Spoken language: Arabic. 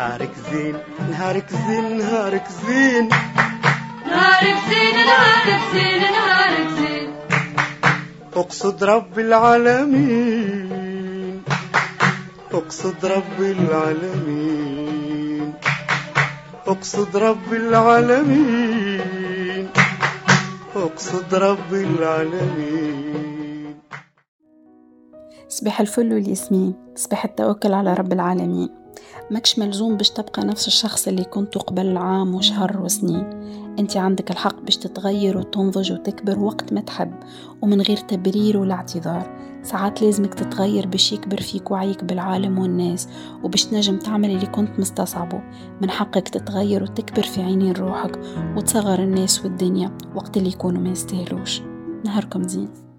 نهارك زين نهارك زين نهارك زين. نهارك زين نهارك زين نهارك زين. أقصد رب العالمين أقصد رب العالمين. أقصد رب العالمين أقصد رب العالمين. صباح الفل والياسمين صباح التوكل على رب العالمين. ماكش ملزوم باش تبقى نفس الشخص اللي كنت قبل عام وشهر وسنين. انت عندك الحق باش تتغير وتنضج وتكبر وقت ما تحب ومن غير تبرير ولا اعتذار. ساعات لازمك تتغير باش يكبر فيك وعيك بالعالم والناس وباش تنجم تعمل اللي كنت مستصعبه. من حقك تتغير وتكبر في عينين روحك وتصغر الناس والدنيا وقت اللي يكونوا ما يستاهلوش. نهاركم زين.